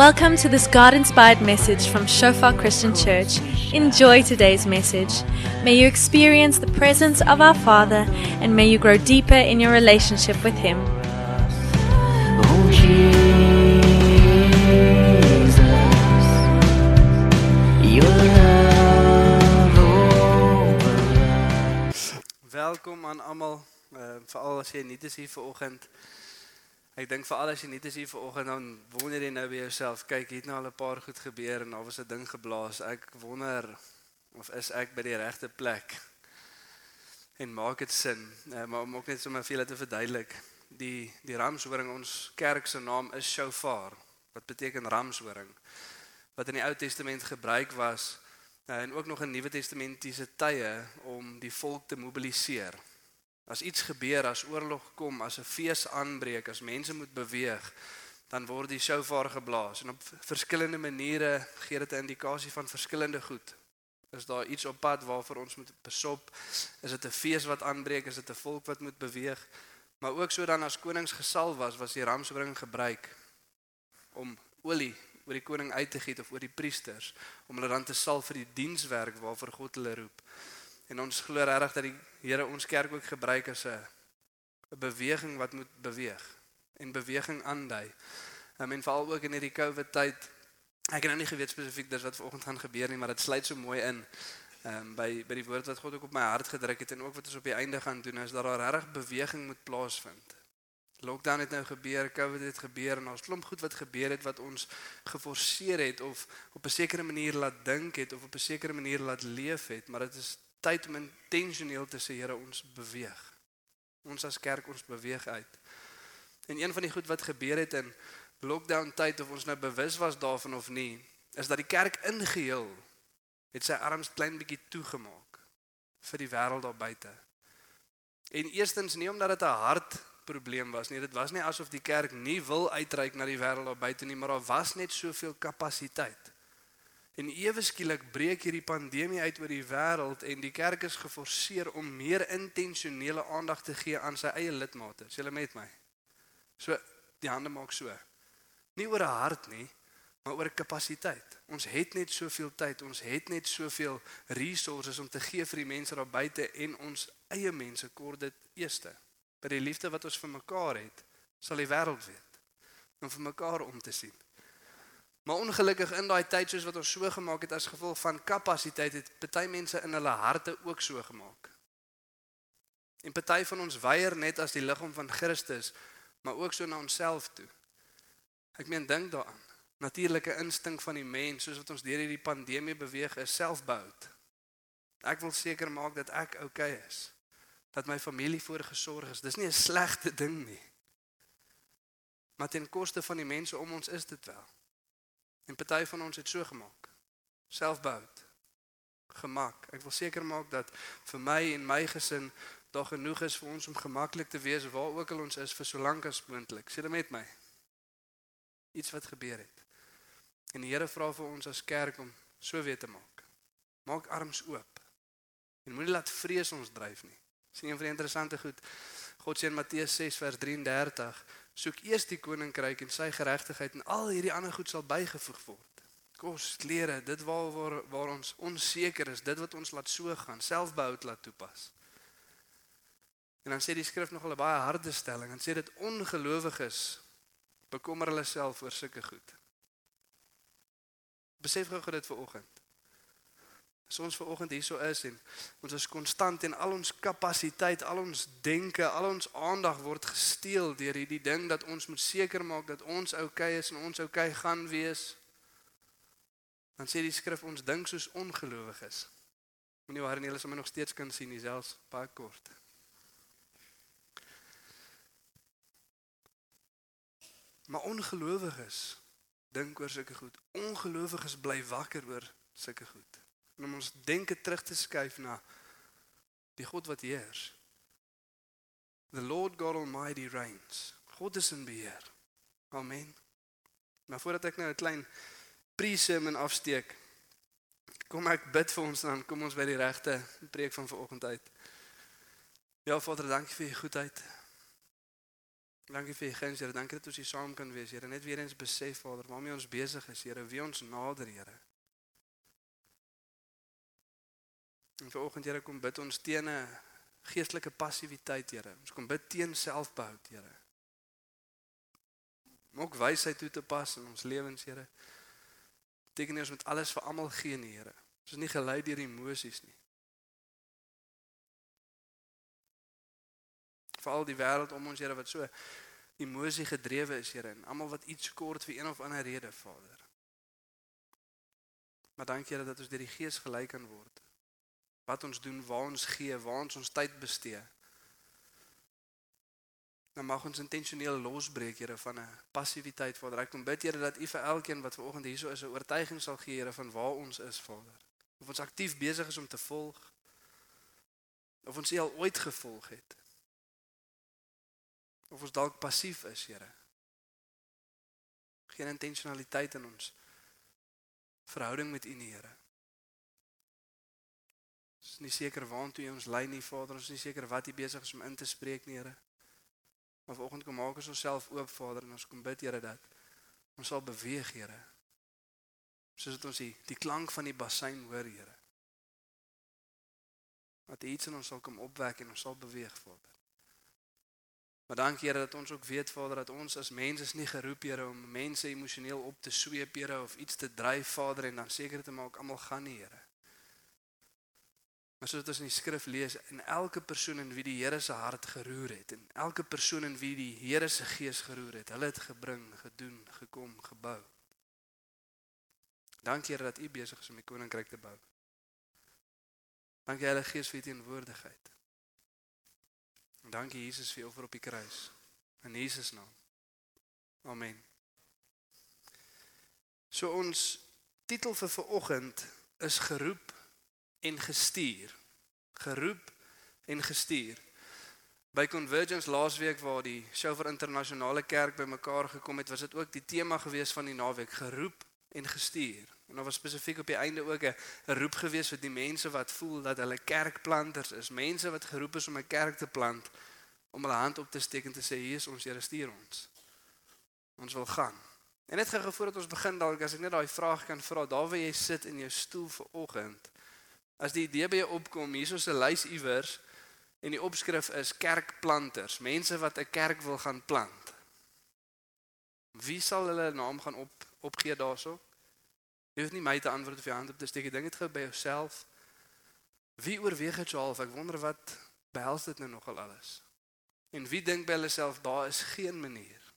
Welcome to this God inspired message from Shofar Christian Church. Enjoy today's message. May you experience the presence of our Father and may you grow deeper in your relationship with Him. Oh Jesus, your love over Welkom aan almal, uh, veral as jy nuut is hier vanoggend. Ek dink veral as jy nuut is hier vanoggend dan wonder jy nou by jouself, kyk, hier het nou al 'n paar goed gebeur en daar was 'n ding geblaas. Ek wonder of is ek by die regte plek? En maak dit sin? Uh, maar om ook net sommer vir julle te verduidelik, die die ramshoring ons kerk se naam is shofar wat beteken ramshoring wat in die Ou Testament gebruik was uh, en ook nog in Nuwe Testamentiese tye om die volk te mobiliseer. As iets gebeur, as oorlog kom, as 'n fees aanbreek, as mense moet beweeg, dan word die shofar geblaas en op verskillende maniere gee dit 'n indikasie van verskillende goed. Is daar iets op pad waarvoor ons moet besop? Is dit 'n fees wat aanbreek? Is dit 'n volk wat moet beweeg? Maar ook so dan as konings gesal was, was die ramshoring gebruik om olie oor die koning uit te giet of oor die priesters om hulle dan te sal vir die dienswerk waarvoor God hulle roep. En ons glo regtig dat die Here ons kerk ook gebruik as 'n 'n beweging wat moet beweeg en beweging aandui. Um, en veral ook in hierdie COVID tyd. Ek het nou nie geweet spesifiek dis wat vanoggend gaan gebeur nie, maar dit sluit so mooi in. Ehm um, by by die woord wat God ook op my hart gedruk het en ook wat ons op die einde gaan doen is dat daar regtig beweging moet plaasvind. Lockdown het nou gebeur, COVID het gebeur en ons klomp goed wat gebeur het wat ons geforseer het of op 'n sekere manier laat dink het of op 'n sekere manier laat leef het, maar dit is tyd om intentioneel te sê Here ons beweeg. Ons as kerk ons beweeg uit. En een van die goed wat gebeur het in lockdown tyd of ons nou bewus was daarvan of nie, is dat die kerk ingeheel het sy arms klein bietjie toegemaak vir die wêreld daar buite. En eerstens nie omdat dit 'n hart probleem was nie. Dit was nie asof die kerk nie wil uitreik na die wêreld daar buite nie, maar daar was net soveel kapasiteit. En ewe skielik breek hierdie pandemie uit oor die wêreld en die kerk is geforseer om meer intentionele aandag te gee aan sy eie lidmate. Is julle met my? So die hande maak so. Nie oor 'n hart nie, maar oor kapasiteit. Ons het net soveel tyd, ons het net soveel resources om te gee vir die mense daar buite en ons eie mense kort dit eerste. By die liefde wat ons vir mekaar het, sal die wêreld weet om vir mekaar om te sien. Maar ongelukkig in daai tyd soos wat ons so gemaak het as gevolg van kapasiteit het party mense in hulle harte ook so gemaak. En party van ons weier net as die liggaam van Christus, maar ook so na onsself toe. Ek meen dink daaraan. Natuurlike instink van die mens soos wat ons deur hierdie pandemie beweeg is selfbehoud. Ek wil seker maak dat ek oukei okay is. Dat my familie voorgesorg is. Dis nie 'n slegte ding nie. Maar ten koste van die mense om ons is dit wel. En party van ons het so gemaak. Selfbehoud. Gemak. Ek wil seker maak dat vir my en my gesin daar genoeg is vir ons om gemaklik te wees waar ook al ons is vir so lank as moontlik. Sê dit met my. Iets wat gebeur het. En die Here vra vir ons as kerk om so weer te maak. Maak arms oop. En moenie laat vrees ons dryf nie. Sien een van die interessante goed. God sê in Matteus 6 vers 33 soek eers die koninkryk en sy geregtigheid en al hierdie ander goed sal bygevoeg word. Kos, klere, dit waar waar, waar ons onseker is, dit wat ons laat so gaan, selfbehoud laat toepas. En dan sê die skrif nogal 'n baie harde stelling en sê dit ongelowiges bekommer hulle self oor sulke goed. Besef gou dit vir oggend. As ons ver oggend hierso is en ons is konstant en al ons kapasiteit, al ons denke, al ons aandag word gesteel deur hierdie ding dat ons moet seker maak dat ons oukei okay is en ons oukei okay gaan wees. Dan sê die skrif ons dink soos ongelowiges. Moenie waar nie hulle sommer nog steeds kan sien dieselfs baie kort. Maar ongelowiges dink oor sulke goed. Ongelowiges bly wakker oor sulke goed en om ons denke terug te skuif na die God wat heers. The Lord God Almighty reigns. God is in beheer. Amen. Maar voordat ek nou 'n klein pre-sermon afsteek, kom ek bid vir ons dan kom ons by die regte preek van vanoggend uit. Ja Vader, dankie vir u goedheid. Dankie vir u guns, Here. Dankie dat ons hier saam kan wees, Here. Net weer eens besef, Vader, waarmee ons besig is, Here, wie ons nader, Here. En vanoggend, Here, kom bid ons teen 'n geestelike passiwiteit, Here. Ons kom bid teen selfbehoud, Here. Maak wysheid toe te pas in ons lewens, Here. Beteken nie ons moet alles vir almal gee nie, Here. Ons is nie gelei deur emosies nie. Veral die wêreld om ons, Here, wat so emosie gedrewe is, Here, en almal wat iets kort vir een of ander rede, Vader. Maar dankie Here dat ons deur die Gees gelei kan word. Wat ons doen, waar ons gee, waar ons ons tyd bestee. Dan mag ons intentioneel losbreek, Here, van 'n passiwiteit, Vader. Ek kom bid, Here, dat U vir elkeen wat vanoggend hierso is, 'n oortuiging sal gee, Here, van waar ons is, Vader. Of ons aktief besig is om te volg. Of ons U al ooit gevolg het. Of ons dalk passief is, Here. Geen intentionaliteit in ons verhouding met U, Here. Ons is nie seker waantoe U ons lei nie, Vader. Ons is nie seker wat U besig is om in te spreek nie, Here. Maar vanoggend kom maak ons onsself oop, Vader, en ons kom bid, Here, dat ons sal beweeg, Here. Soos dit ons die, die klank van die bassein hoor, Here. Dat iets in ons sal kom opwek en ons sal beweeg, Vader. Maar dankie Here dat ons ook weet Vader dat ons as mense is nie geroep Here om mense emosioneel op te sweep Here of iets te dryf Vader en dan seker te maak almal gaan nie Here. Maar soos ons in die skrif lees en elke persoon in wie die Here se hart geroer het en elke persoon in wie die Here se gees geroer het, hulle het gebring, gedoen, gekom, gebou. Dankie Here dat U besig is om die koninkryk te bou. Dankie Heilige Gees vir U teenwoordigheid. En dankie Jesus vir u offer op die kruis. In Jesus naam. Amen. So ons titel vir vanoggend is geroep en gestuur. Geroep en gestuur. By Convergence laasweek waar die Shofar Internasionale Kerk bymekaar gekom het, was dit ook die tema gewees van die naweek, geroep en gestuur. En daar was spesifiek op die einde ook 'n roep gewees vir die mense wat voel dat hulle kerkplanters is, mense wat geroep is om 'n kerk te plant, om hulle hand op te steek en te sê hier is ons Here stuur ons. Ons wil gaan. En net gou voordat ons begin dalk as ek net daai vraag kan vra, daar waar jy sit in jou stoel vir oggend. As die idee by jou opkom, hier is 'n lys iewers en die opskrif is kerkplanters, mense wat 'n kerk wil gaan plant. Wie sal hulle naam gaan op opgee daarso? Jy hoef nie my te antwoord of jy hand op te steek. Ek dink dit gou by jouself. Wie oorweeg dit so half? Ek wonder wat behels dit nou nogal alles. En wie dink by hulle self daar is geen manier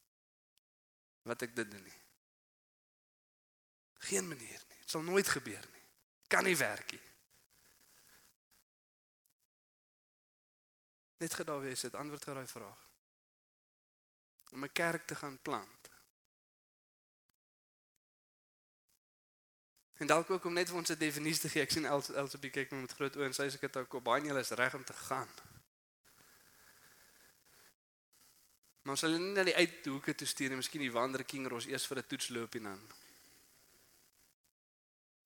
wat ek dit doen nie. Geen manier nie. Dit sal nooit gebeur nie. Kan nie werk nie. Net gedaar wees dit antwoord daai vraag. Om 'n kerk te gaan plant. En dalk ook om net vir ons 'n definisie te gee. Ek sien Els Els op die kyk met groot oë en sy sê ek het ook baie julle is reg om te gaan. Maar sal nie na die uithoeke toe stuur en miskien die Wander King Ross eers vir 'n toetsloop en dan.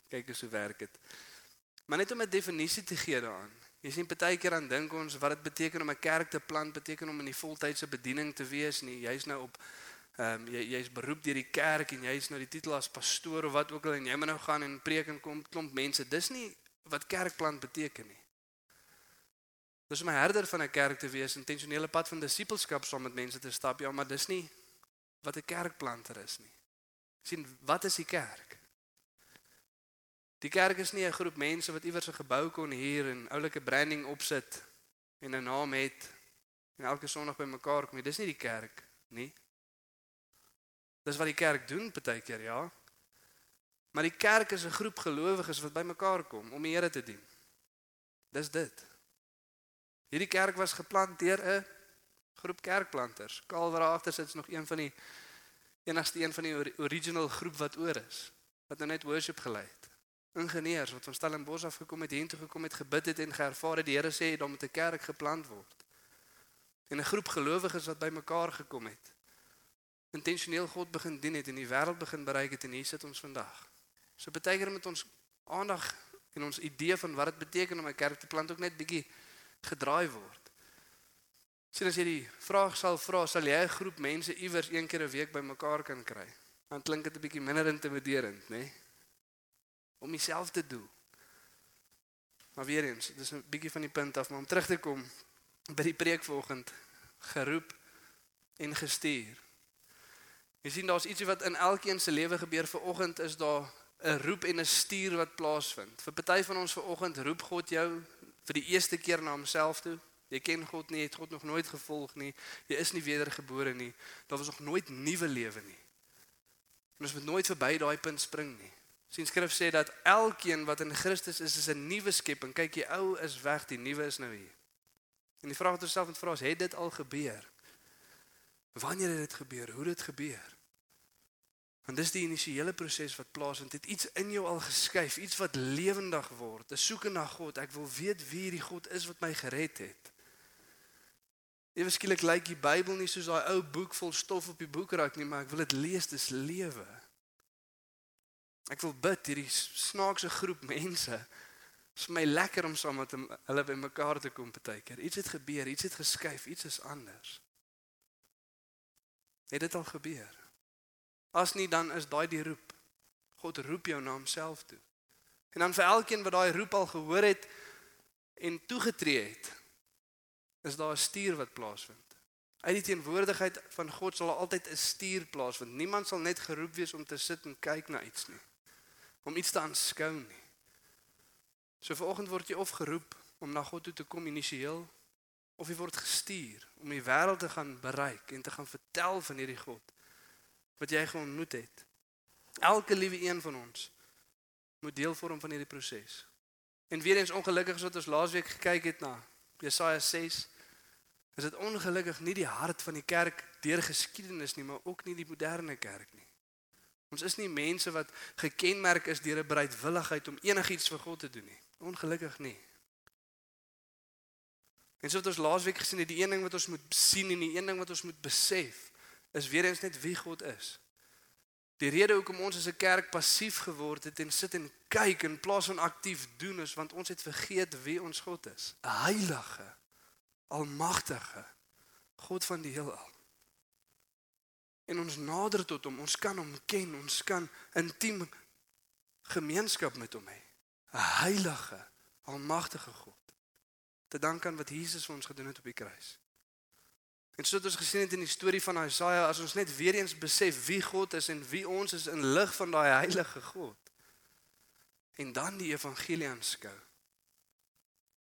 Kyk hoe werk dit. Maar net om 'n definisie te gee daaraan. Jy sien partykeer aan dink ons wat dit beteken om 'n kerk te plant, beteken om in die voltydse bediening te wees nie. Jy's nou op Ehm um, jy jy's beroep deur die kerk en jy's nou die titel as pastoor of wat ook al en jy moet nou gaan en preek en kom klomp mense. Dis nie wat kerkplant beteken nie. Dis om 'n herder van 'n kerk te wees, intentionele pad van disippelskap saam met mense te stap, ja, maar dis nie wat 'n kerkplanter is nie. sien wat is die kerk? Die kerk is nie 'n groep mense wat iewers 'n gebou kon hier en oulike branding opsit en 'n naam het en elke Sondag bymekaar kom. Dis nie die kerk nie. Dis wat die kerk doen partykeer, ja. Maar die kerk is 'n groep gelowiges wat bymekaar kom om die Here te dien. Dis dit. Hierdie kerk was geplant deur 'n groep kerkplanters. Kalwer agter sit is nog een van die enigste een van die original groep wat oor is wat nou net worship gelei het. Ingenieurs wat van Stellenbosch af gekom het, hiertoe gekom het, gebid het en geervaar het die Here sê dat met 'n kerk geplant word. En 'n groep gelowiges wat bymekaar gekom het intentioneel God begin dien het en die wêreld begin bereik het en hier sit ons vandag. So baie keer met ons aandag en ons idee van wat dit beteken om 'n kerk te plant ook net bietjie gedraai word. Sien as jy die vraag sal vra, sal jy 'n groep mense iewers een keer 'n week bymekaar kan kry? Dan klink dit 'n bietjie minder intimiderend, né? Nee? Om jouself te doen. Maar weer eens, dis 'n bietjie van die punt af, maar om terug te kom by die preek vanoggend, geroep en gestuur. Jy sien daar's ietsie wat in elkeen se lewe gebeur vanoggend is daar 'n roep en 'n stuur wat plaasvind. Vir party van ons vanoggend roep God jou vir die eerste keer na homself toe. Jy ken God nie, jy het God nog nooit gevolg nie. Jy is nie wedergebore nie. Daar was nog nooit nuwe lewe nie. En ons moet nooit verby daai punt spring nie. Sien skrif sê dat elkeen wat in Christus is, is 'n nuwe skepping. Kyk, die ou is weg, die nuwe is nou hier. En die vraag wat ons self moet vra is, het dit al gebeur? Wanneer het dit gebeur? Hoe het dit gebeur? Want dis die initiële proses wat plaasvind. Het iets in jou al geskuif, iets wat lewendig word. 'n Soeke na God. Ek wil weet wie hierdie God is wat my gered het. Ewe skielik lyk die Bybel nie soos daai ou boek vol stof op die boekrak nie, maar ek wil dit lees, dis lewe. Ek wil bid hierdie snaakse groep mense. Dit is my lekker om saam met hulle by mekaar te kom partykeer. Iets het gebeur, iets het geskuif, iets is anders. Het dit al gebeur? As nie dan is daai die roep. God roep jou na homself toe. En dan vir elkeen wat daai roep al gehoor het en toegetree het, is daar 'n stuur wat plaasvind. Uit die teenwoordigheid van God sal altyd 'n stuur plaasvind. Niemand sal net geroep wees om te sit en kyk na iets nie. Om iets te aanskou nie. So vanoggend word jy of geroep om na God toe te kom initieel of jy word gestuur om die wêreld te gaan bereik en te gaan vertel van hierdie God wat jy geontmoet het. Elke liewe een van ons moet deel vorm van hierdie proses. En weer eens ongelukkig is wat ons laasweek gekyk het na Jesaja 6 is dit ongelukkig nie die hart van die kerk deur geskiedenis nie, maar ook nie die moderne kerk nie. Ons is nie mense wat gekenmerk is deur 'n bereidwilligheid om enigiets vir God te doen nie. Ongelukkig nie. En so het ons laasweek gesien dat die een ding wat ons moet sien en die een ding wat ons moet besef is weer eens net wie God is. Die rede hoekom ons as 'n kerk passief geword het en sit en kyk in plaas van aktief doen is want ons het vergeet wie ons God is. 'n Heilige, almagtige God van die heelal. En ons nader tot hom, ons kan hom ken, ons kan intiem gemeenskap met hom hê. 'n Heilige, almagtige God. Te dank aan wat Jesus vir ons gedoen het op die kruis. En soos ons gesien het in die storie van Jesaja, as ons net weer eens besef wie God is en wie ons is in lig van daai heilige God. En dan die evangelie aanskou.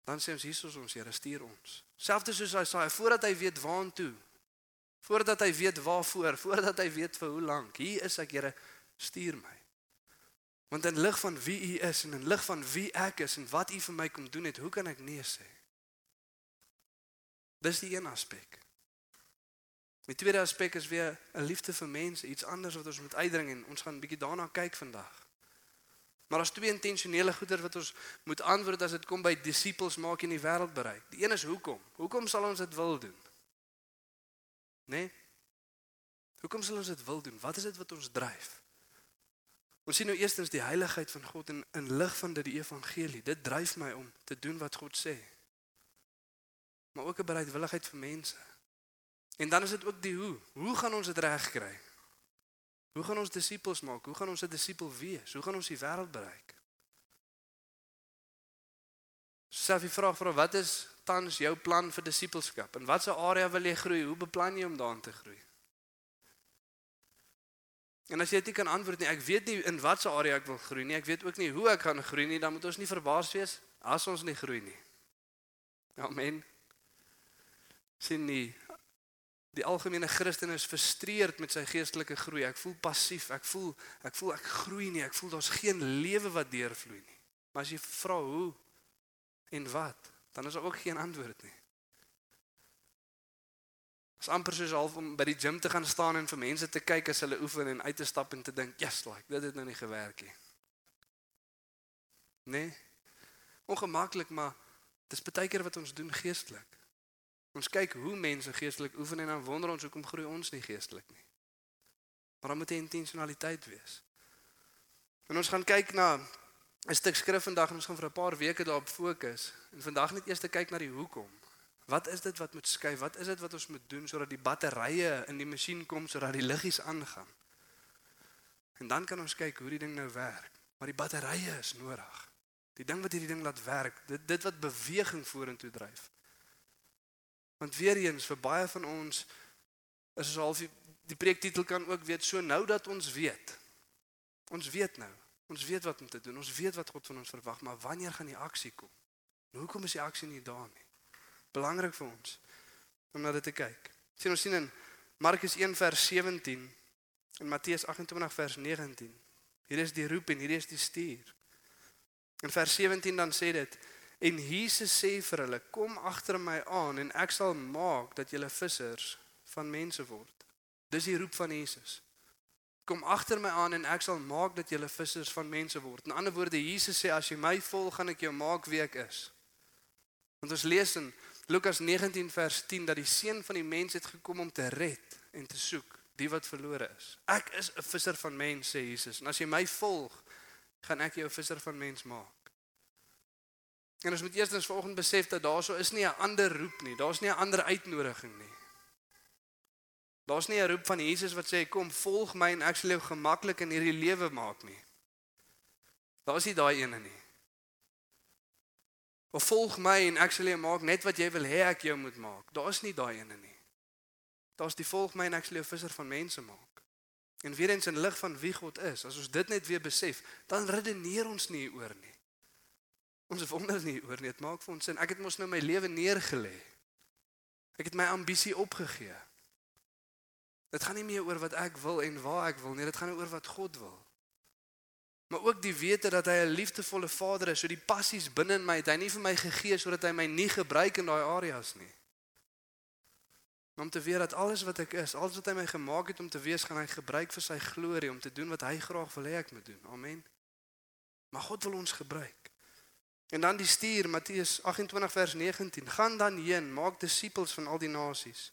Dan sê ons Jesus ons Here stuur ons. Selfs soos Jesaja voordat hy weet waartoe. Voordat hy weet waarvoor, voordat hy weet vir hoe lank. Hier is ek Here, stuur my. Want in lig van wie U is en in lig van wie ek is en wat U vir my kom doen het, hoe kan ek nee sê? Dis die een aspek. Die tweede aspek is weer 'n liefde vir mense, iets anders wat ons moet uitdring en ons gaan 'n bietjie daarna kyk vandag. Maar daar's twee intentionele goeder wat ons moet antwoord as dit kom by disippels maak in die wêreld bereik. Die een is hoekom? Hoekom sal ons dit wil doen? Né? Nee? Hoekom sal ons dit wil doen? Wat is dit wat ons dryf? Ons sien nou eerstens die heiligheid van God in in lig van dit die evangelie. Dit dryf my om te doen wat God sê. Maar ook 'n bereidwilligheid vir mense. En dan is dit ook die hoe. Hoe gaan ons dit regkry? Hoe gaan ons disippels maak? Hoe gaan ons 'n disipel wees? Hoe gaan ons die wêreld bereik? Self die vraag vra wat is tans jou plan vir disipelskap? In watter area wil jy groei? Hoe beplan jy om daarin te groei? En as jy dit kan antwoord nie, ek weet nie in watter area ek wil groei nie. Ek weet ook nie hoe ek gaan groei nie. Dan moet ons nie verbaas wees as ons nie groei nie. Amen. Sien nie Die algemene Christen is frustreerd met sy geestelike groei. Ek voel passief. Ek voel ek voel ek groei nie. Ek voel daar's geen lewe wat deurvloei nie. Maar as jy vra hoe en wat, dan is daar ook geen antwoord nie. Dit is amper soos half om by die gim te gaan staan en vir mense te kyk as hulle oefen en uit te stap en te dink, "Yes, like, dit het nou nie gewerk nie." Nee. Ongemaklik, maar dis baie keer wat ons doen geestelik. Ons kyk hoe mense geestelik oefen en dan wonder ons hoekom groei ons nie geestelik nie. Maar dan moet 'n intentionaliteit wees. En ons gaan kyk na 'n stuk skrif vandag en ons gaan vir 'n paar weke daarop fokus en vandag net eers te kyk na die hoekom. Wat is dit wat moet skuif? Wat is dit wat ons moet doen sodat die batterye in die masjien kom sodat die liggies aangaan? En dan kan ons kyk hoe die ding nou werk. Maar die batterye is nodig. Die ding wat hierdie ding laat werk, dit dit wat beweging vorentoe dryf. Want weer eens vir baie van ons is ons half die, die preektitel kan ook weet so nou dat ons weet. Ons weet nou. Ons weet wat om te doen. Ons weet wat God van ons verwag, maar wanneer gaan die aksie kom? Nou, hoekom is die aksie nie daar nie? Belangrik vir ons om na dit te kyk. Sien ons sien in Markus 1 vers 17 en Matteus 28 vers 19. Hier is die roep en hier is die stuur. In vers 17 dan sê dit en Jesus sê vir hulle kom agter my aan en ek sal maak dat julle vissers van mense word. Dis die roep van Jesus. Kom agter my aan en ek sal maak dat julle vissers van mense word. In ander woorde Jesus sê as jy my volg gaan ek jou maak wie ek is. Want ons lees in Lukas 19 vers 10 dat die seun van die mens het gekom om te red en te soek die wat verlore is. Ek is 'n visser van mense sê Jesus. En as jy my volg, gaan ek jou 'n visser van mense maak. En ons moet eerstens vanoggend besef dat daar so is nie 'n ander roep nie. Daar's nie 'n ander uitnodiging nie. Daar's nie 'n roep van Jesus wat sê kom volg my en ek sal jou gemaklik in hierdie lewe maak nie. Daar's nie daai ene nie. Of volg my en ek sal jou maak net wat jy wil hê ek jou moet maak. Daar's nie daai ene nie. Daar's die volg my en ek sal jou visser van mense maak. En weer eens in lig van wie God is, as ons dit net weer besef, dan redeneer ons nie oor nie. Ons wonder nie oor nie, dit maak vir ons sin. Ek het mos nou my lewe neergelê. Ek het my ambisie opgegee. Dit gaan nie meer oor wat ek wil en waar ek wil nie, dit gaan oor wat God wil. Maar ook die wete dat hy 'n liefdevolle Vader is, so die passies binne in my het hy nie vir my gegee sodat hy my nie gebruik in daai areas nie. Om te weet dat alles wat ek is, alles wat hy my gemaak het om te wees, gaan hy gebruik vir sy glorie om te doen wat hy graag wil hê ek moet doen. Amen. Maar God wil ons gebruik. En dan die stuur Matteus 28 vers 19. Gaan dan heen, maak disippels van al die nasies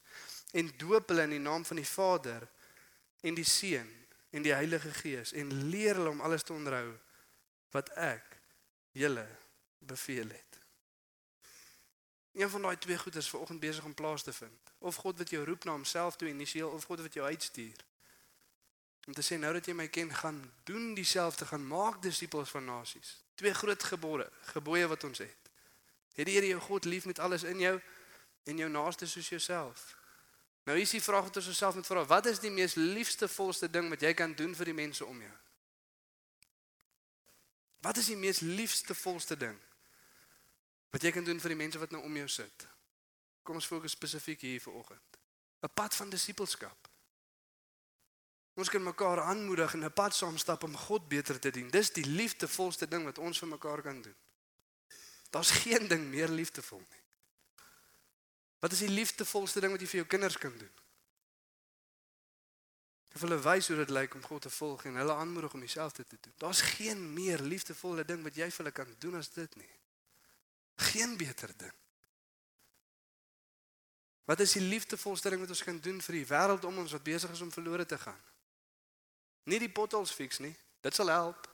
en doop hulle in die naam van die Vader en die Seun en die Heilige Gees en leer hulle om alles te onderhou wat ek julle beveel het. Een van daai twee goeders vanoggend besig om plaas te vind. Of God wat jou roep na homself toe initieel of God wat jou uitstuur. Om te sê nou dat jy my ken, gaan doen dieselfde, gaan maak disippels van nasies. Twee groot gebore, gebooie wat ons het. Het die Here jou God lief met alles in jou en jou naaste soos jouself. Nou is die vraag wat ons osself moet vra, wat is die mees liefste volste ding wat jy kan doen vir die mense om jou? Wat is die mees liefste volste ding wat jy kan doen vir die mense wat nou om jou sit. Kom ons fokus spesifiek hier vanoggend. 'n Pad van disippelskap. Ons kan mekaar aanmoedig en 'n pad saam stap om God beter te dien. Dis die liefdevolste ding wat ons vir mekaar kan doen. Daar's geen ding meer liefdevol nie. Wat is die liefdevolste ding wat jy vir jou kinders kan doen? Of hulle wys hoe dit lyk om God te volg en hulle aanmoedig om dieselfde te doen. Daar's geen meer liefdevolle ding wat jy vir hulle kan doen as dit nie. Geen beter ding. Wat is die liefdevolste ding wat ons kan doen vir die wêreld om ons wat besig is om verlore te gaan? Nie die bottles fix nie. Dit sal help.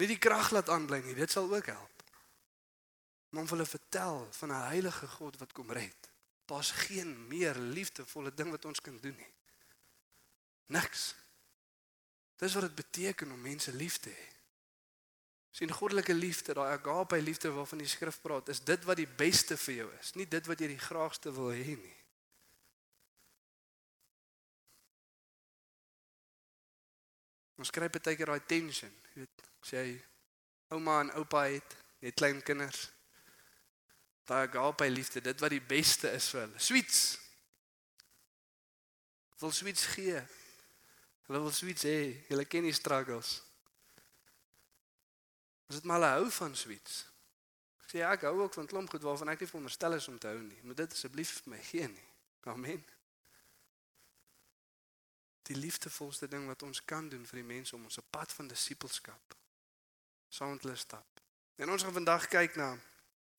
Nie die krag laat aanbly nie. Dit sal ook help. Maar om hulle vertel van 'n heilige God wat kom red. Daar's geen meer liefdevolle ding wat ons kan doen nie. Niks. Dis wat dit beteken om mense lief te hê sien goddelike liefde, daai agape liefde waarvan die skrif praat, is dit wat die beste vir jou is, nie dit wat jy die graagste wil hê nie. Ons kry baie keer daai tension, jy weet, sê jy ouma en oupa het, het klein kinders. Daai agape liefde, dit wat die beste is vir hulle. Sweets. Wil sweets gee. Hulle wil sweets hê. Hulle ken die struggles. As dit maar hou van suits. Ek sê ja, ek hou ook van klomp goed waarvan ek nie veronderstel is om te hou nie. Moet dit asseblief vir my gee nie. Amen. Die liefdevolste ding wat ons kan doen vir die mense om ons op pad van disippelskap saam met hulle stap. En ons gaan vandag kyk na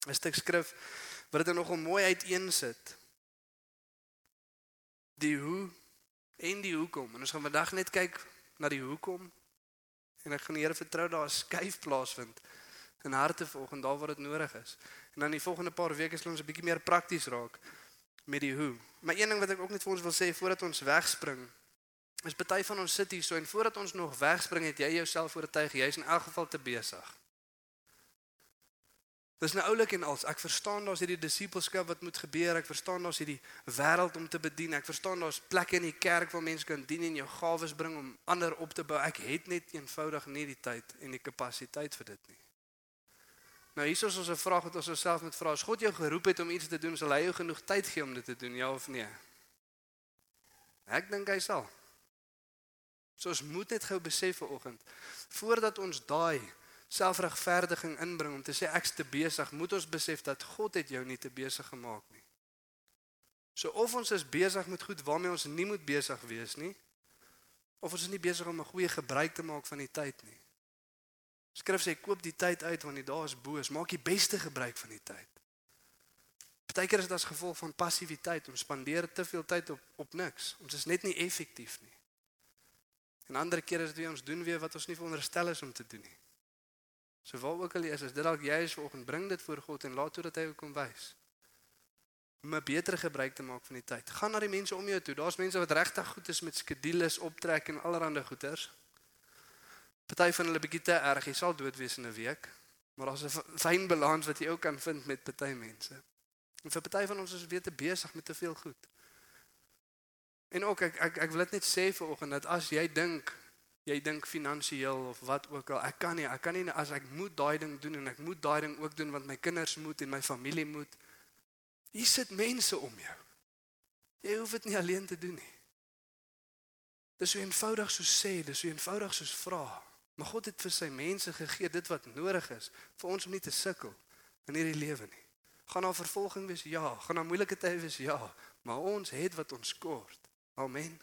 'n stuk skrif wat dit nogal mooi uiteensit. Die hoe en die hoekom. En ons gaan vandag net kyk na die hoekom En ek gaan die Here vertrou daar 'n skuif plaasvind in harte vanoggend daar waar dit nodig is. En dan die volgende paar weke sal ons 'n bietjie meer prakties raak met die hoe. Maar een ding wat ek ook net vir ons wil sê voordat ons wegspring is party van ons sit hier so en voordat ons nog wegspring het jy jouself oortuig jy's in elk geval te besig. Dis nou oulik en als ek verstaan daar's hierdie disippelskap wat moet gebeur. Ek verstaan daar's hierdie wêreld om te bedien. Ek verstaan daar's plekke in die kerk waar mense kan dien en jou gawes bring om ander op te bou. Ek het net eenvoudig nie die tyd en die kapasiteit vir dit nie. Nou hier is ons 'n vraag wat ons osself moet vra. As God jou geroep het om iets te doen, sal hy jou genoeg tyd gee om dit te doen, ja of nee? Ek dink hy sal. So ons moet net gou besef vanoggend voordat ons daai selfregverdiging inbring om te sê ek's te besig, moet ons besef dat God het jou nie te besig gemaak nie. So of ons is besig met goed waarmee ons nie moet besig wees nie, of ons is nie besig om 'n goeie gebruik te maak van die tyd nie. Skrif sê koop die tyd uit want die dae is boos, maak die beste gebruik van die tyd. Partykeer is dit as gevolg van passiwiteit, ons spandeer te veel tyd op op niks. Ons is net nie effektief nie. En ander kere is dit weer ons doen weer wat ons nie veronderstel is om te doen nie. So waar ook al jy is, as dit dalk jy is vanoggend, bring dit voor God en laat toe dat hy jou kom wys. Om 'n beter gebruik te maak van die tyd. Gaan na die mense om jou toe. Daar's mense wat regtig goed is met skedules, optrek en allerlei goeters. Party van hulle bietjie te erg, jy sal dood wees in 'n week. Maar daar's 'n fyn balans wat jy ook kan vind met party mense. En vir party van ons is weer te besig met te veel goed. En ook ek ek ek wil dit net sê vir oggend dat as jy dink jy dink finansiëel of wat ook al, ek kan nie, ek kan nie as ek moet daai ding doen en ek moet daai ding ook doen want my kinders moet en my familie moet. Hier sit mense om jou. Jy hoef dit nie alleen te doen nie. Dis so eenvoudig so sê, dis so eenvoudig soos vra. Maar God het vir sy mense gegee dit wat nodig is vir ons om nie te sukkel in hierdie lewe nie. Gaan daar vervolging wees? Ja. Gaan daar moeilike tye wees? Ja. Maar ons het wat ons kort. Amen.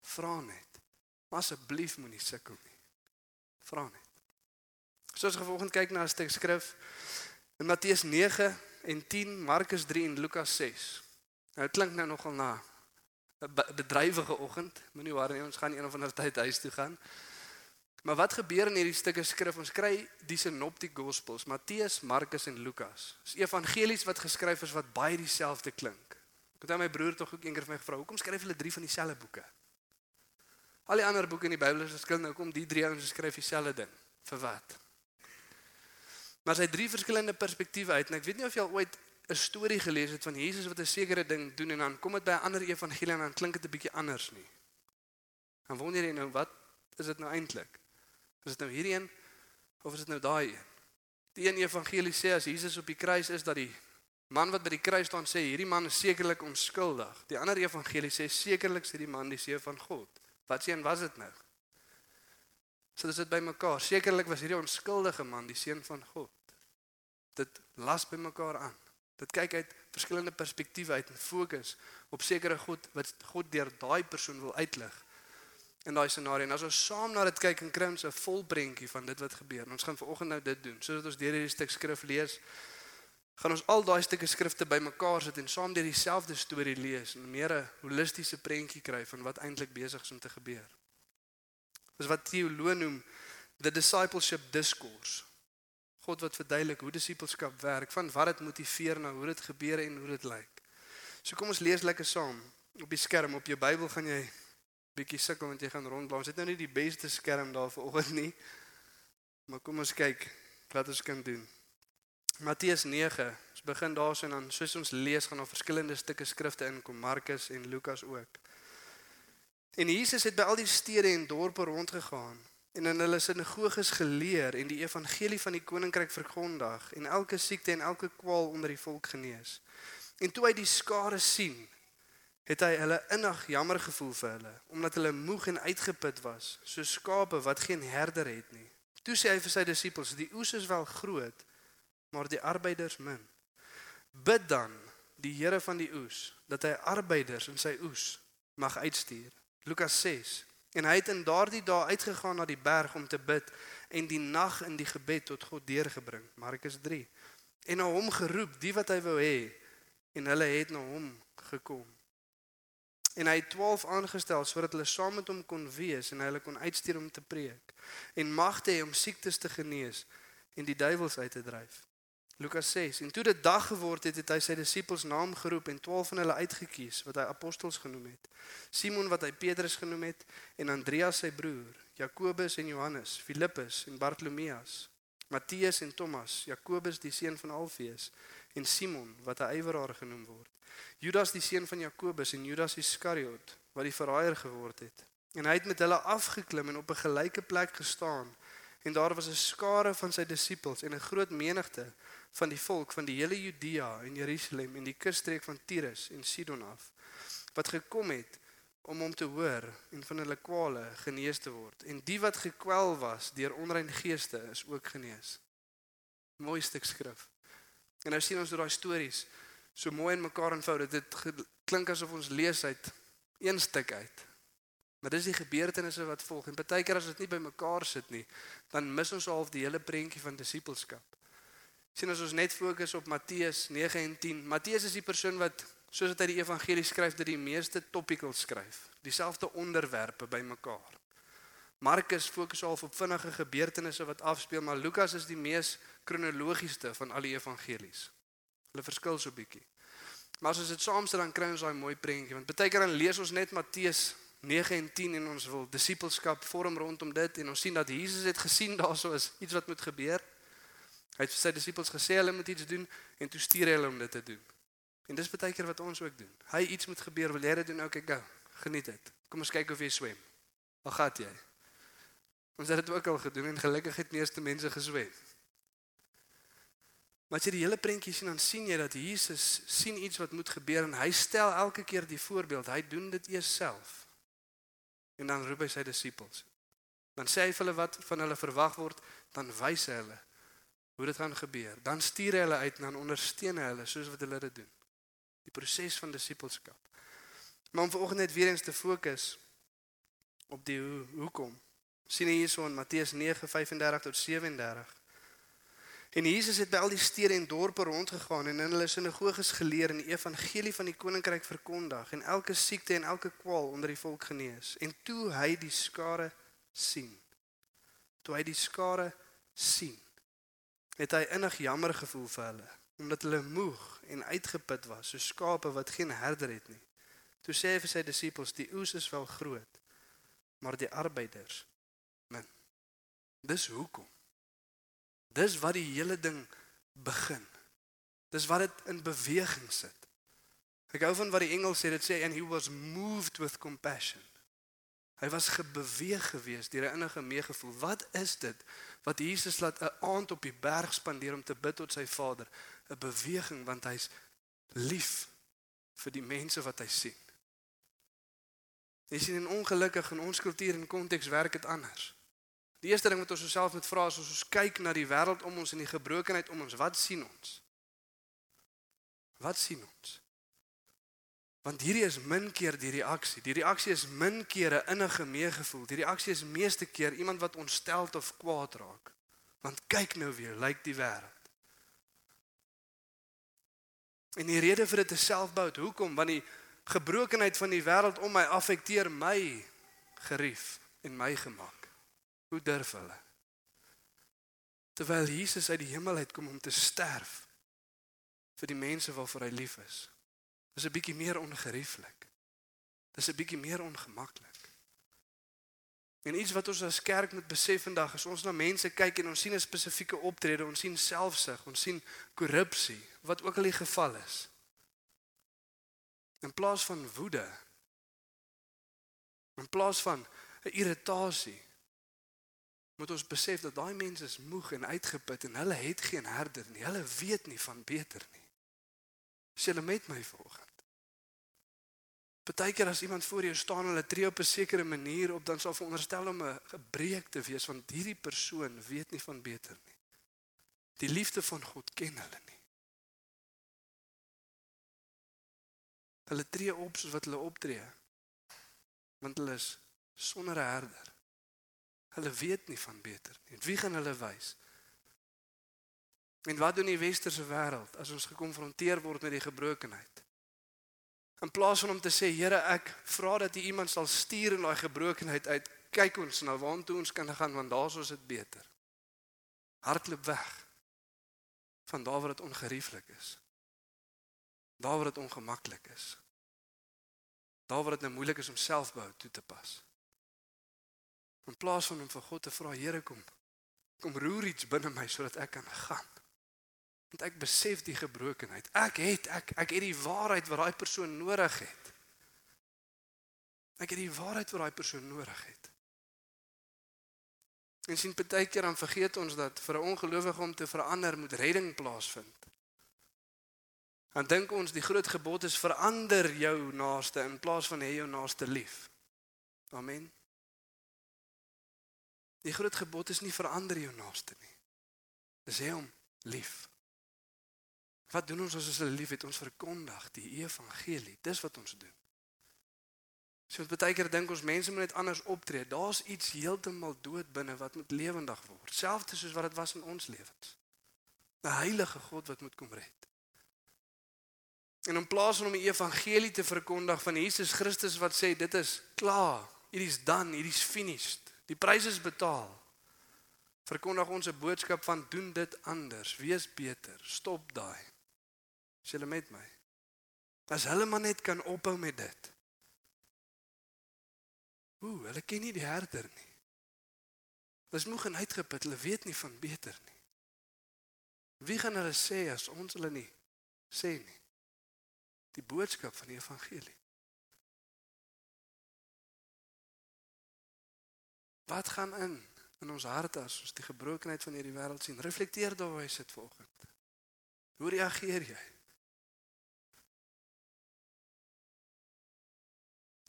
Vra net. Asseblief moenie sukkel nie. Vra net. Soos gevolgend kyk na 'n stuk skrif in Matteus 9 en 10, Markus 3 en Lukas 6. Nou dit klink nou nogal na 'n bedrywige oggend. Moenie worry nie, ons gaan een of ander tyd huis toe gaan. Maar wat gebeur in hierdie stukke skrif? Ons kry die sinoptiek gospels, Matteus, Markus en Lukas. Dis evangelies wat geskryf is wat baie dieselfde klink. Ek het aan my broer tog ook eendag vir my gevra, "Hoekom skryf hulle drie van dieselfde boeke?" Al die ander boeke in die Bybel is verskillend. Nou kom die drie ouens skryf dieselfde ding. Vir wat? Maar sy drie verskillende perspektiewe uit en ek weet nie of jy al ooit 'n storie gelees het van Jesus wat 'n sekere ding doen en dan kom dit by 'n ander evangelie en dan klink dit 'n bietjie anders nie. Dan wonder jy nou wat is dit nou eintlik? Is dit nou hierdie een of is dit nou daai een? Die een evangelie sê as Jesus op die kruis is dat die man wat by die kruis staan sê hierdie man is sekerlik onskuldig. Die ander evangelie sê sekerlik is hierdie man die seun van God. Wat sien was dit nou? So dis dit by mekaar. Sekerlik was hierdie onskuldige man die seun van God. Dit las by mekaar aan. Dit kyk uit verskillende perspektiewe uit en fokus op sekere God wat God deur daai persoon wil uitlig in daai scenario. En as ons saam na dit kyk en kry ons 'n vol prentjie van dit wat gebeur. Ons gaan vanoggend nou dit doen. Sodat ons deur hierdie stuk skrif lees, gaan ons al daai stukke skrifte bymekaar sit en saam deur dieselfde storie lees en meer 'n holistiese prentjie kry van wat eintlik besig is om te gebeur. Dis wat teoloë noem the discipleship discourse. God wat verduidelik hoe disippelskap werk, van wat dit motiveer na hoe dit gebeur en hoe dit lyk. So kom ons lees lekker saam op die skerm op jou Bybel gaan jy bietjie sukkel want jy gaan rondblaas. Dit is nou nie die beste skerm daar vanoggend nie. Maar kom ons kyk wat ons kan doen. Matteus 9. Ons begin daarso en dan soos ons lees gaan daar verskillende stukke skrifte inkom, Markus en Lukas ook. En Jesus het by al die stede en dorpe rondgegaan en in hulle sinagoges geleer en die evangelie van die koninkryk verkondig en elke siekte en elke kwaal onder die volk genees. En toe hy die skare sien, het hy hulle innig jammer gevoel vir hulle omdat hulle moeg en uitgeput was, so skape wat geen herder het nie. Toe sê hy vir sy disippels: "Die oes is wel groot, maar die arbeiders min. Bid dan die Here van die oes dat hy arbeiders in sy oes mag uitstuur. Lukas 6. En hy het in daardie dae uitgegaan na die berg om te bid en die nag in die gebed tot God deurgebring. Markus 3. En na hom geroep die wat hy wou hê en hulle het na hom gekom. En hy het 12 aangestel sodat hulle saam met hom kon wees en hy hulle kon uitstuur om te preek en magte hê om siektes te genees en die duiwels uit te dryf. Lukas 6 en toe dit dag geword het, het hy sy disippels naam geroep en 12 van hulle uitgekies wat hy apostels genoem het. Simon wat hy Petrus genoem het en Andreas sy broer, Jakobus en Johannes, Filippus en Bartolomeus, Matteus en Thomas, Jakobus die seun van Alfeus en Simon wat 'n ywerhaar genoem word. Judas die seun van Jakobus en Judas Iskariot wat die verraaier geword het. En hy het met hulle afgeklim en op 'n gelyke plek gestaan en daar was 'n skare van sy disippels en 'n groot menigte van die volk van die hele Judea en Jerusalem en die kusstreek van Tyrus en Sidon af wat gekom het om hom te hoor en van hulle kwale genees te word en die wat gekwel was deur onrein geeste is ook genees. Mooi stuk skrif. En nou sien ons hoe daai stories so mooi in mekaar invou dat dit klink asof ons lees uit een stuk uit. Maar dis die gebeurtenisse wat volg en baie keer as dit nie by mekaar sit nie, dan mis ons half die hele prentjie van disippelskap sien as ons net fokus op Matteus 9 en 10. Matteus is die persoon wat soos wat hy die evangelie skryf, dit die meeste topical skryf, dieselfde onderwerpe bymekaar. Markus fokus al op vinnige gebeurtenisse wat afspeel, maar Lukas is die mees kronologiese van al die evangelies. Hulle verskil so bietjie. Maar as ons dit saamstel dan kry ons daai mooi prentjie, want baie keer dan lees ons net Matteus 9 en 10 en ons wil disippelskap vorm rondom dit en ons sien dat Jesus het gesien daarso is iets wat moet gebeur. Hy het vir sy disippels gesê hulle moet iets doen en toe stuur hy hulle om dit te doen. En dis baie keer wat ons ook doen. Hy iets moet gebeur, wil jy dit doen? Okay, go. Geniet dit. Kom ons kyk of jy swem. Waar gaan jy? Ons het dit ook al gedoen en gelukkig het meeste mense geswem. Maar as jy die hele prentjie sien, dan sien jy dat Jesus sien iets wat moet gebeur en hy stel elke keer die voorbeeld. Hy doen dit eers self. En dan roep hy sy disippels. Dan sê hy vir hulle wat van hulle verwag word, dan wys hy hulle hoe dit gaan gebeur. Dan stuur hy hulle uit en dan ondersteun hy hulle soos wat hulle dit doen. Die proses van disippelskap. Maar om vanoggend net weer eens te fokus op die hoe, hoekom. sien jy hierso in Matteus 9:35 tot 37. En Jesus het by al die stede en dorpe rondgegaan en in hulle sinagoges geleer en die evangelie van die koninkryk verkondig en elke siekte en elke kwaal onder die volk genees. En toe hy die skare sien. Toe hy die skare sien het hy innig jammer gevoel vir hulle omdat hulle moeg en uitgeput was so skape wat geen herder het nie. Toe sê hy vir sy disippels die oes is wel groot maar die arbeiders min. Dis hoekom. Dis wat die hele ding begin. Dis wat dit in beweging sit. Ek hou van wat die engel sê dit sê and he was moved with compassion. Hy was gebeweeg geweest deur 'n innige meegevoel. Wat is dit wat Jesus laat 'n aand op die berg spandeer om te bid tot sy Vader? 'n Beweging want hy's lief vir die mense wat hy sien. Jy sien in ongelukkig in ons kultuur en konteks werk dit anders. Die eerste ding wat ons osself moet vra is as ons kyk na die wêreld om ons en die gebrokenheid om ons, wat sien ons? Wat sien ons? Want hierdie is min keer die reaksie. Die reaksie is min keer 'n innige meegevoel. Die reaksie is meeste keer iemand wat ontsteld of kwaad raak. Want kyk nou weer, lyk die wêreld. En die rede vir dit is selfbout. Hoekom? Want die gebrokenheid van die wêreld om my affekteer my gerief en my gemak. Hoe durf hulle? Terwyl Jesus uit die hemel uit kom om te sterf vir die mense waarvoor hy lief is. Dis 'n bietjie meer ongerieflik. Dis 'n bietjie meer ongemaklik. En iets wat ons as kerk moet besef vandag is ons na mense kyk en ons sien 'n spesifieke optrede, ons sien selfsug, ons sien korrupsie, wat ook al die geval is. In plaas van woede, in plaas van 'n irritasie, moet ons besef dat daai mense is moeg en uitgeput en hulle het geen herder nie. Hulle weet nie van beter nie. Is jy met my vanoggend? Partykeer as iemand voor jou staan en hulle tree op 'n sekere manier op, dan sal veronderstel om 'n gebreek te wees want hierdie persoon weet nie van beter nie. Die liefde van God ken hulle nie. Hulle tree op soos wat hulle optree. Want hulle is sonder 'n herder. Hulle weet nie van beter nie. Wie gaan hulle wys? En wat doen die westerse wêreld as ons gekonfronteer word met die gebrokenheid? In plaas van om te sê Here, ek vra dat U iemand sal stuur in daai gebrokenheid uit. Kyk ons na waartoe ons kan gaan want daar's ons dit beter. Hardloop weg van daar waar dit ongerieflik is. Daar waar dit ongemaklik is. Daar waar dit nou moeilik is om selfbehou toe te pas. In plaas van om vir God te vra, Here kom, kom roer iets binne my sodat ek kan gaan. Want ek besef die gebrokenheid. Ek het ek ek het die waarheid wat daai persoon nodig het. Ek het die waarheid wat daai persoon nodig het. En sien baie keer dan vergeet ons dat vir 'n ongelowige om te verander moet redding plaasvind. Dan dink ons die groot gebod is verander jou naaste in plaas van hê jou naaste lief. Amen. Die groot gebod is nie verander jou naaste nie. Dis hê hom lief. Wat doen ons as ons hulle liefhet? Ons verkondig die evangelie. Dis wat ons doen. So baie keer dink ons mense moet net anders optree. Daar's iets heeltemal dood binne wat moet lewendig word. Selfs soos wat dit was in ons lewens. 'n Heilige God wat moet kom red. En in plaas van om die evangelie te verkondig van Jesus Christus wat sê dit is klaar, it is done, it is finished. Die prys is betaal. Verkondig ons 'n boodskap van doen dit anders, wees beter, stop daai. Is julle met my? As hulle maar net kan ophou met dit. Ooh, hulle ken nie die herder nie. Hulle is moeg en uitgeput, hulle weet nie van beter nie. Wie gaan hulle sê as ons hulle nie sê nie? Die boodskap van die evangelie. Wat gaan in in ons harte as ons die gebrokenheid van hierdie wêreld sien? Reflekteer daaroor sit vanoggend. Hoe reageer jy?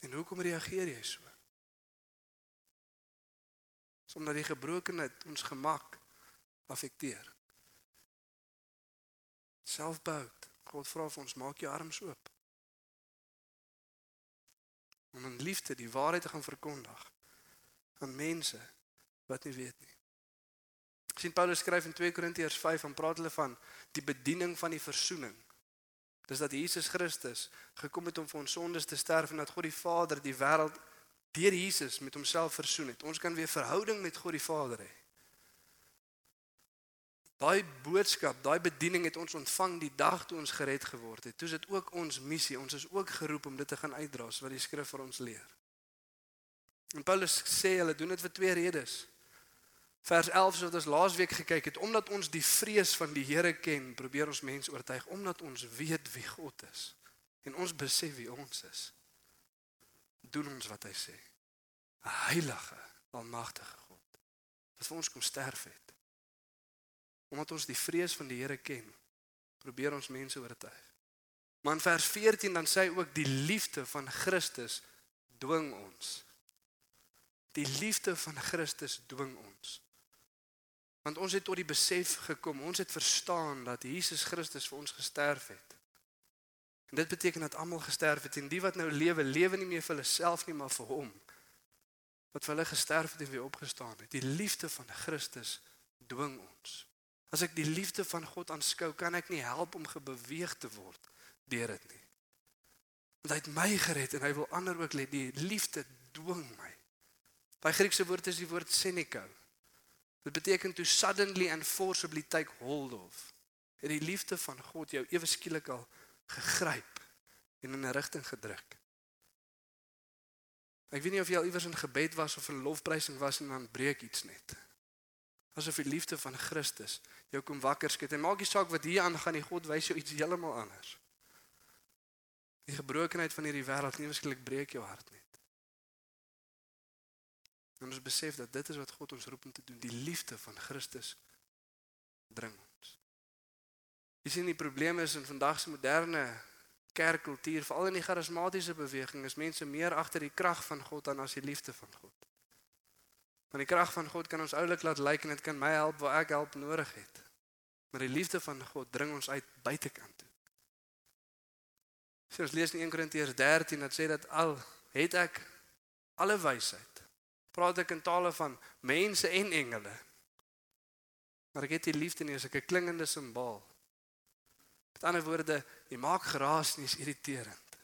En hoekom reageer jy so? Omdat die gebrokenheid ons gemak affekteer. Selfbout. God vra vir ons maak jou arms oop. Om in liefde die waarheid te gaan verkondig aan mense wat nie weet nie. Sien Paulus skryf in 2 Korintiërs 5 en praat hulle van die bediening van die verzoening. Dis dat Jesus Christus gekom het om vir ons sondes te sterf en dat God die Vader die wêreld deur Jesus met homself versoen het. Ons kan weer verhouding met God die Vader hê. Daai boodskap, daai bediening het ons ontvang die dag toe ons gered geword het. Toe is dit ook ons missie. Ons is ook geroep om dit te gaan uitdra, wat die skrif vir ons leer. En Paulus sê hulle doen dit vir twee redes. Vers 11 so wat ons laasweek gekyk het, omdat ons die vrees van die Here ken, probeer ons mense oortuig omdat ons weet wie God is en ons besef wie ons is. Doen ons wat hy sê. Heilige, almagtige God wat vir ons kom sterf het. Omdat ons die vrees van die Here ken, probeer ons mense oortuig. Maar in vers 14 dan sê hy ook die liefde van Christus dwing ons. Die liefde van Christus dwing ons. Want ons het tot die besef gekom, ons het verstaan dat Jesus Christus vir ons gesterf het. En dit beteken dat almal gesterf het en die wat nou lewe, lewe nie meer vir hulle self nie, maar vir hom. Wat vir hulle gesterf het en weer opgestaan het. Die liefde van Christus dwing ons. As ek die liefde van God aanskou, kan ek nie help om gebeweeg te word deur dit nie. Want hy het my gered en hy wil ander ook lê. Die liefde dwing my. Daai Griekse woord is die woord seniko. Dit beteken to suddenly and forcibly take hold of. Het die liefde van God jou ewe skielik al gegryp en in 'n rigting gedruk. Ek weet nie of jy al iewers in gebed was of in lofprysing was en dan breek iets net. Asof die liefde van Christus jou kom wakker skud en maak nie saak wat hier aangaan nie, God wys jou iets heeltemal anders. Die gebrokenheid van hierdie wêreld nie ewesklik breek jou hart nie. En ons besef dat dit is wat God ons roep om te doen, die liefde van Christus dring ons. Jy sien die probleem is in vandag se moderne kerkkultuur, veral in die charismatiese beweging, is mense meer agter die krag van God dan as die liefde van God. Want die krag van God kan ons oulik laat lyk en dit kan my help waar ek hulp nodig het. Maar die liefde van God dring ons uit buitekant toe. So ons lees in 1 Korintiërs 13 dat sê dat al het ek alle wysheid praat ek in tale van mense en engele. Maar ek het die liefde nie as ek 'n klingende simbaal. Met ander woorde, jy maak geraas nie is irriterend.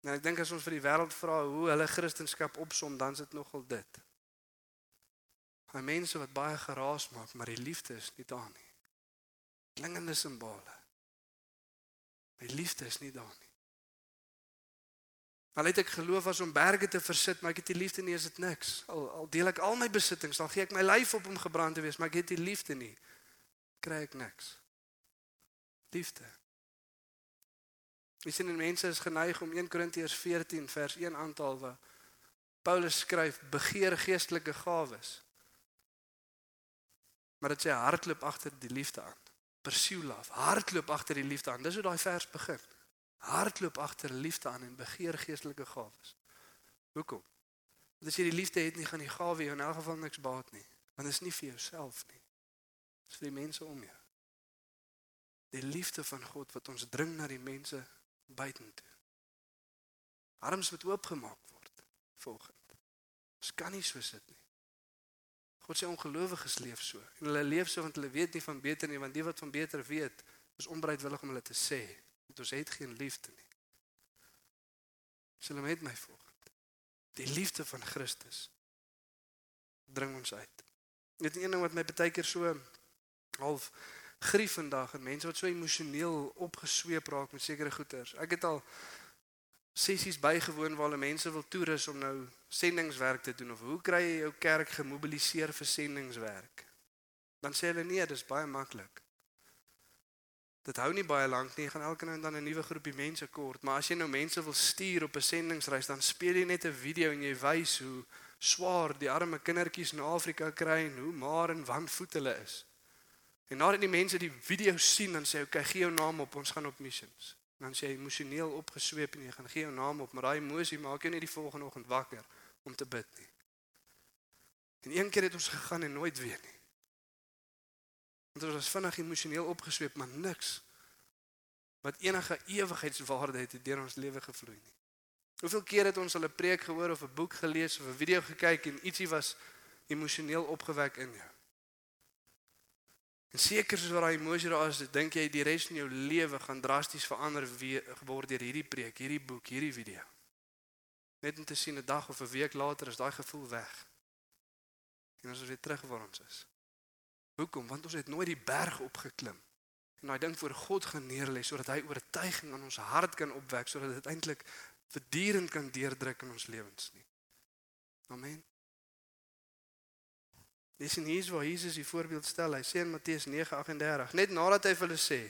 Nou ek dink as ons vir die wêreld vra hoe hulle kristendom opsom, dan is dit nogal dit. Daai mense wat baie geraas maak, maar die liefde is nie daar nie. Klingende simbole. Die liefde is nie daar nie. Al het ek geloof as om berge te versit, maar ek het die liefde nie, is dit niks. Al al deel ek al my besittings, dan gee ek my lyf op om gebrand te wees, maar ek het die liefde nie. Kry ek niks. Liefde. Ons sien en mense is geneig om 1 Korintiërs 14 vers 1 aantal waar Paulus skryf begeer geestelike gawes. Maar dit sê hardloop agter die liefde aan. Pursue love. Hardloop agter die liefde aan. Dis hoe daai vers begin. Hardloop agter liefde aan en begeer geestelike gawes. Hoekom? Want as jy die liefde het, nie gaan die gawe jou in elk geval niks baat nie. Want dit is nie vir jouself nie. Dit is vir die mense om jou. Die liefde van God wat ons dring na die mense buitentoe. Arms moet oopgemaak word volgende. Ons kan nie so sit nie. God sê ongelowiges leef so. En hulle leef so want hulle weet nie van beter nie, want die wat van beter weet, is onbereidwillig om hulle te sê, want ons het geen liefde nie. Sal met my volgende. Die liefde van Christus dring ons uit. Net een ding wat my baie keer so half grief vandag en mense wat so emosioneel opgesweep raak met sekere goeters. Ek het al sessies bygewoon waar hulle mense wil toerus om nou sendingswerk te doen of hoe kry jy jou kerk gemobiliseer vir sendingswerk? Dan sê hulle nee, dis baie maklik. Dit hou nie baie lank nie, jy gaan elke nou en dan 'n nuwe groepie mense kort, maar as jy nou mense wil stuur op 'n sendingsreis, dan speel jy net 'n video en jy wys hoe swaar die arme kindertjies in Afrika kry en hoe maar en wanvoet hulle is. En nadat die mense die video sien, dan sê hy, "Oké, okay, gee jou naam op, ons gaan op missions." dan sê jy emosioneel opgesweep en jy gaan gee jou naam op, maar daai emosie maak jou nie die volgende oggend wakker om te bid nie. En een keer het ons gegaan en nooit weer nie. Want ons was vinnig emosioneel opgesweep, maar niks wat enige ewigheidswaarde het deur ons lewe gevloei nie. Hoeveel keer het ons al 'n preek gehoor of 'n boek gelees of 'n video gekyk en ietsie was emosioneel opgewek in jou? En seker soos wat daai emosie daar is, dink jy die res van jou lewe gaan drasties verander word deur hierdie preek, hierdie boek, hierdie video. Net om te sien 'n dag of 'n week later is daai gevoel weg. En ons is weer terug waar ons is. Hoekom? Want ons het nooit die berg opgeklim. En daai ding voor God gaan neerlê sodat hy oortuiging in ons hart kan opwek sodat dit eintlik verdurend kan deurdruk in ons lewens nie. Amen. Dis en hier's waar Jesus die voorbeeld stel. Hy sê in Matteus 9:38, net nadat hy vir hulle sê: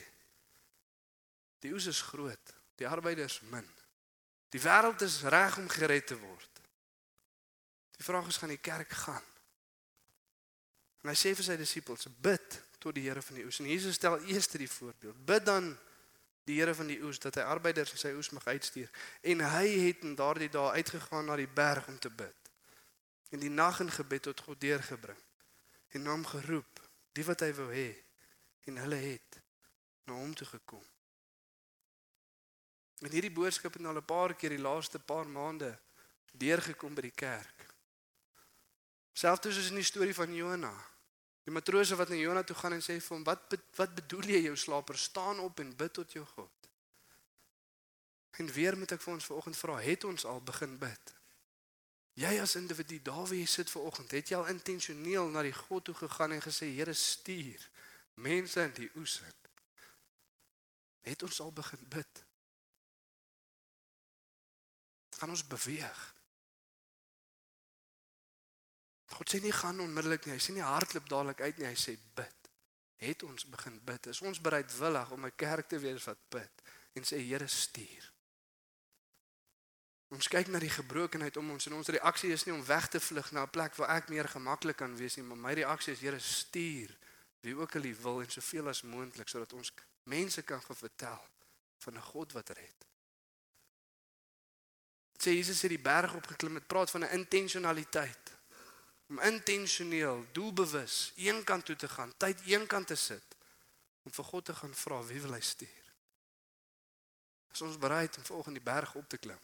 Die oes is groot, die arbeiders min. Die wêreld is reg om gered te word. Die vraag is gaan die kerk gaan. En hy sê vir sy disippels: Bid tot die Here van die oes. En Jesus stel eers die voorbeeld. Bid dan die Here van die oes dat hy arbeiders in sy oes mag uitstuur. En hy het in daardie dae uitgegaan na die berg om te bid. En die nag in gebed tot God deurgebring en hom geroep, die wat hy wou hê en hulle het na hom toe gekom. En hierdie boodskap het nou al 'n paar keer die laaste paar maande deurgekom by die kerk. Selfs soos in die storie van Jona. Die matrose wat na Jona toe gaan en sê vir hom, "Wat wat bedoel jy jou slaper? Staan op en bid tot jou God." En weer moet ek vir ons vanoggend vra, het ons al begin bid? Jy as individu, daar waar jy sit ver oggend, het jy al intentioneel na die God toe gegaan en gesê Here stuur mense in die oes in. Het ons al begin bid? Gaan ons beweeg? God sê nie gaan onmiddellik nie, hy sê nie hardloop dadelik uit nie, hy sê bid. Het ons begin bid? Is ons bereidwillig om 'n kerk te wees wat bid en sê Here stuur? Ons kyk na die gebrokenheid om ons en ons reaksie is nie om weg te vlug na 'n plek waar ek meer gemaklik kan wees nie, maar my reaksie is Here stuur wie ook al wil en soveel as moontlik sodat ons mense kan vertel van 'n God wat red. Sê Jesus het die berg opgeklim met praat van 'n intentionaliteit om intentioneel, doelbewus eenkant toe te gaan, tyd eenkant te sit om vir God te gaan vra wie wil hy stuur. Is ons bereid om volgens die berg op te klim?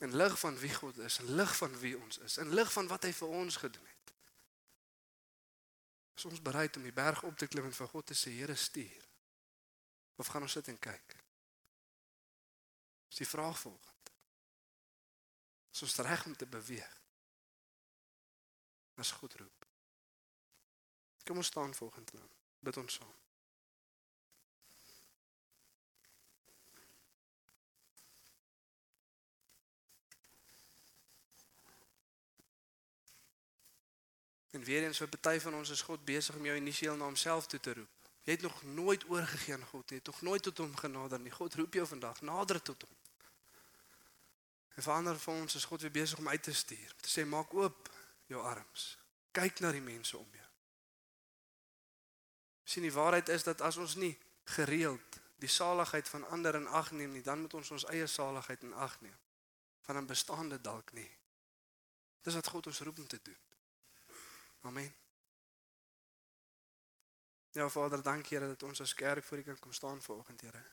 in lig van wie God is, in lig van wie ons is, in lig van wat hy vir ons gedoen het. Is ons bereid om die berg op te klim en vir God te sê Here stuur? Of gaan ons sit en kyk? Dis die vraag volgende. Is ons reg om te beweeg? As God roep. Kom ons staan volgende dan. Bid ons saam. En weer eens vir party van ons is God besig om jou initieel na homself toe te roep. Jy het nog nooit oorgegee aan God nie, jy het nog nooit tot hom genader nie. God roep jou vandag nader tot hom. En verander van ons is God weer besig om uit te stuur. Om te sê maak oop jou arms. Kyk na die mense om jou. Sien die waarheid is dat as ons nie gereeld die saligheid van ander in ag neem nie, dan moet ons ons eie saligheid in ag neem. Van 'n bestaande dalk nie. Dis wat God ons roep om te doen. Amen. Ja Vader, dankie Here dat ons as kerk voor U kan kom staan vanoggend, Here.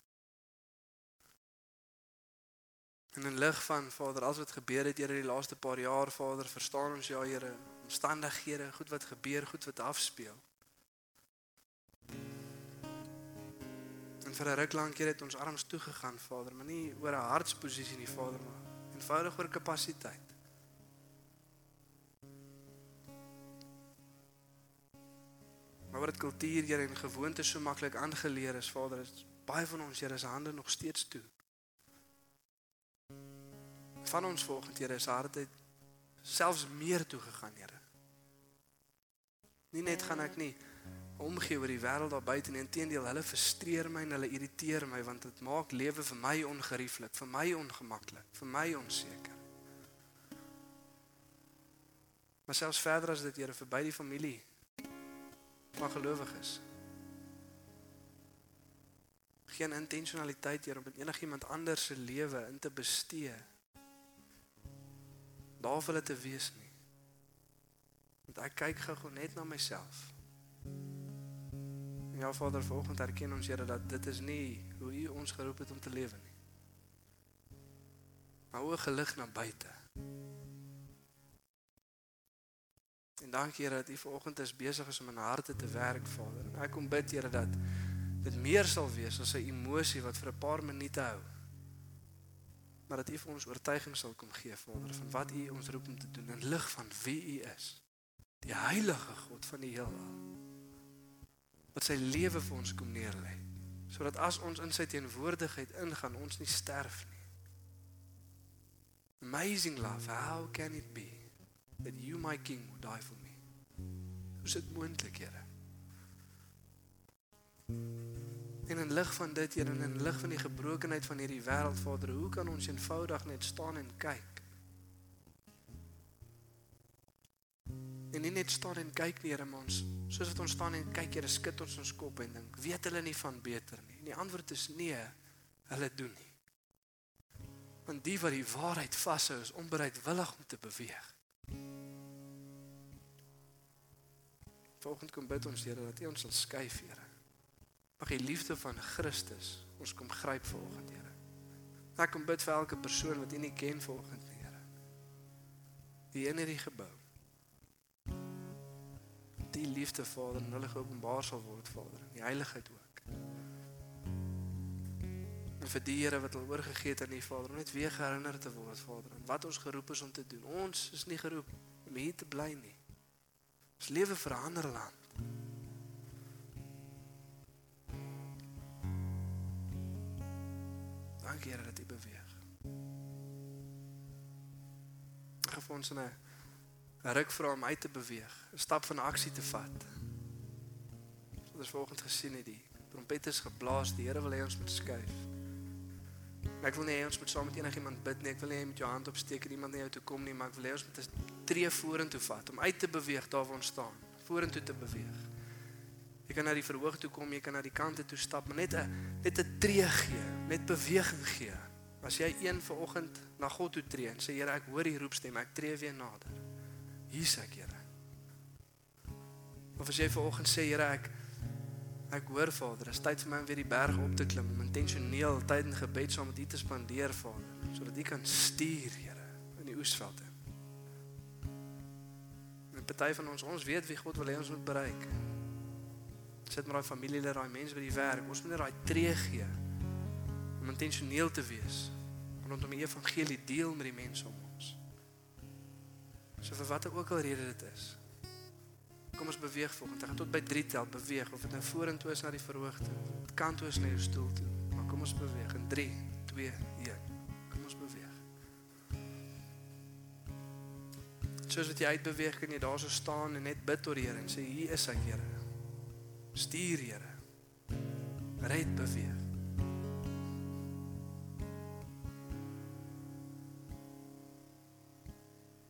En in lig van Vader, alles wat gebeur het Here die laaste paar jaar, Vader, verstaan ons ja Here, omstandighede, goed wat gebeur, goed wat afspeel. En vir 'n ruk lank Here het ons arms toegegaan, Vader, maar nie oor 'n hartsposisie nie, Vader, maar eenvoudig oor kapasiteit. Maar wat kultuur hier en gewoontes so maklik aangeleer is, Vader, is baie van ons Here se hande nog steeds toe. Van ons volgende Here se harte selfs meer toe gegaan, Here. Nie net gaan ek nie omgee oor die wêreld daar buite nie, inteendeel, hulle frustreer my en hulle irriteer my want dit maak lewe vir my ongerieflik, vir my ongemaklik, vir my onseker. Maar selfs verder as dit Here verby die familie van gelowiges. Geen intentionaliteit hier om met enigiemand anders se lewe in te bestee. Daar wil dit te wees nie. Want ek kyk gou net na myself. Ja Vader, vanoggend erken ons Here dat dit is nie hoe U ons geroep het om te lewe nie. Maar o gelig na buite. En dankie Here dat U vanoggend is besig is om in harte te werk, Vader. En ek kom bid Here dat dit meer sal wees as 'n emosie wat vir 'n paar minute hou. Maar dat U vir ons oortuiging sal kom gee, Vader, van wat U ons roep om te doen in lig van wie U is. Die heilige God van die heelal. Wat sy lewe vir ons kom neerlê, sodat as ons in sy teenwoordigheid ingaan, ons nie sterf nie. Amazing love, how can it be? that you my king would die for me. Hoe is dit moontlik, Here? En in lig van dit, Here, en in lig van die gebrokenheid van hierdie wêreld, Vader, hoe kan ons eenvoudig net staan en kyk? En nie net staan en kyk nie, Here, maar ons soos wat ons staan en kyk, Here, skud ons ons kop en dink, weet hulle nie van beter nie? En die antwoord is nee, hulle doen nie. Want die wat die waarheid vashou, is onbereidwillig om te beweeg. Volgende kom bid ons Here dat U ons sal skuif, Here. Mag die liefde van Christus ons kom gryp volgende, Here. Ek kom bid vir elke persoon wat U nie ken volgende, Here. Die in hierdie gebou. Die liefde Vader in hulle geopenbaar sal word, Vader, in die heiligheid ook. En vir die Here wat al oorgegee het aan U Vader, om net weer herinner te word, Vader, aan wat ons geroep is om te doen. Ons is nie geroep om hier te bly nie. Ons lewe vir 'n ander land. Dankie Here dat U beweeg. Ek het ons 'n ruk vra om uit te beweeg, 'n stap van aksie te vat. Ons het vanoggend gesien het die trompette is geblaas, die Here wil hê ons moet skuif. Ek wil nie hê ons moet saam met enigiemand bid nie. Ek wil nie hê jy met jou hand opsteek en iemand na jou toe kom nie, maar ek wil hê ons moet 'n tree vorentoe vat om uit te beweeg daar waar ons staan, vorentoe te beweeg. Jy kan na die verhoog toe kom, jy kan na die kante toe stap, maar net 'n net 'n tree gee, net beweging gee. As jy een vanoggend na God toe tree en sê Here, ek hoor die roepstem, ek tree weer nader. Hier's ek, Here. Of as jy vanoggend sê Here, ek Ek hoor Vader, is tyd vir my om weer die berg op te klim, om intentioneel tyd in gebed saam met U te spandeer, Vader, sodat U kan stuur, Here, in die oesvelde. En party van ons, ons weet wie God wil hê ons moet bereik. Sit met daai familielede, daai mense by die werk, ons moet net daai tree gee om intentioneel te wees rondom die evangelie deel met die mense om ons. So vir watter ook al rede dit is, Kom ons beweeg volgende. Ek gaan tot by 3 tel, beweeg of dit nou vorentoe is na die verhoogte, kant toe is na jou stoel toe. Maar kom ons beweeg in 3, 2, 1. Kom ons beweeg. Soos wat jy uitbeweeg, kan jy daar so staan en net bid tot die Here en sê hier is hy, Here. Stuur, Here. Red beweeg.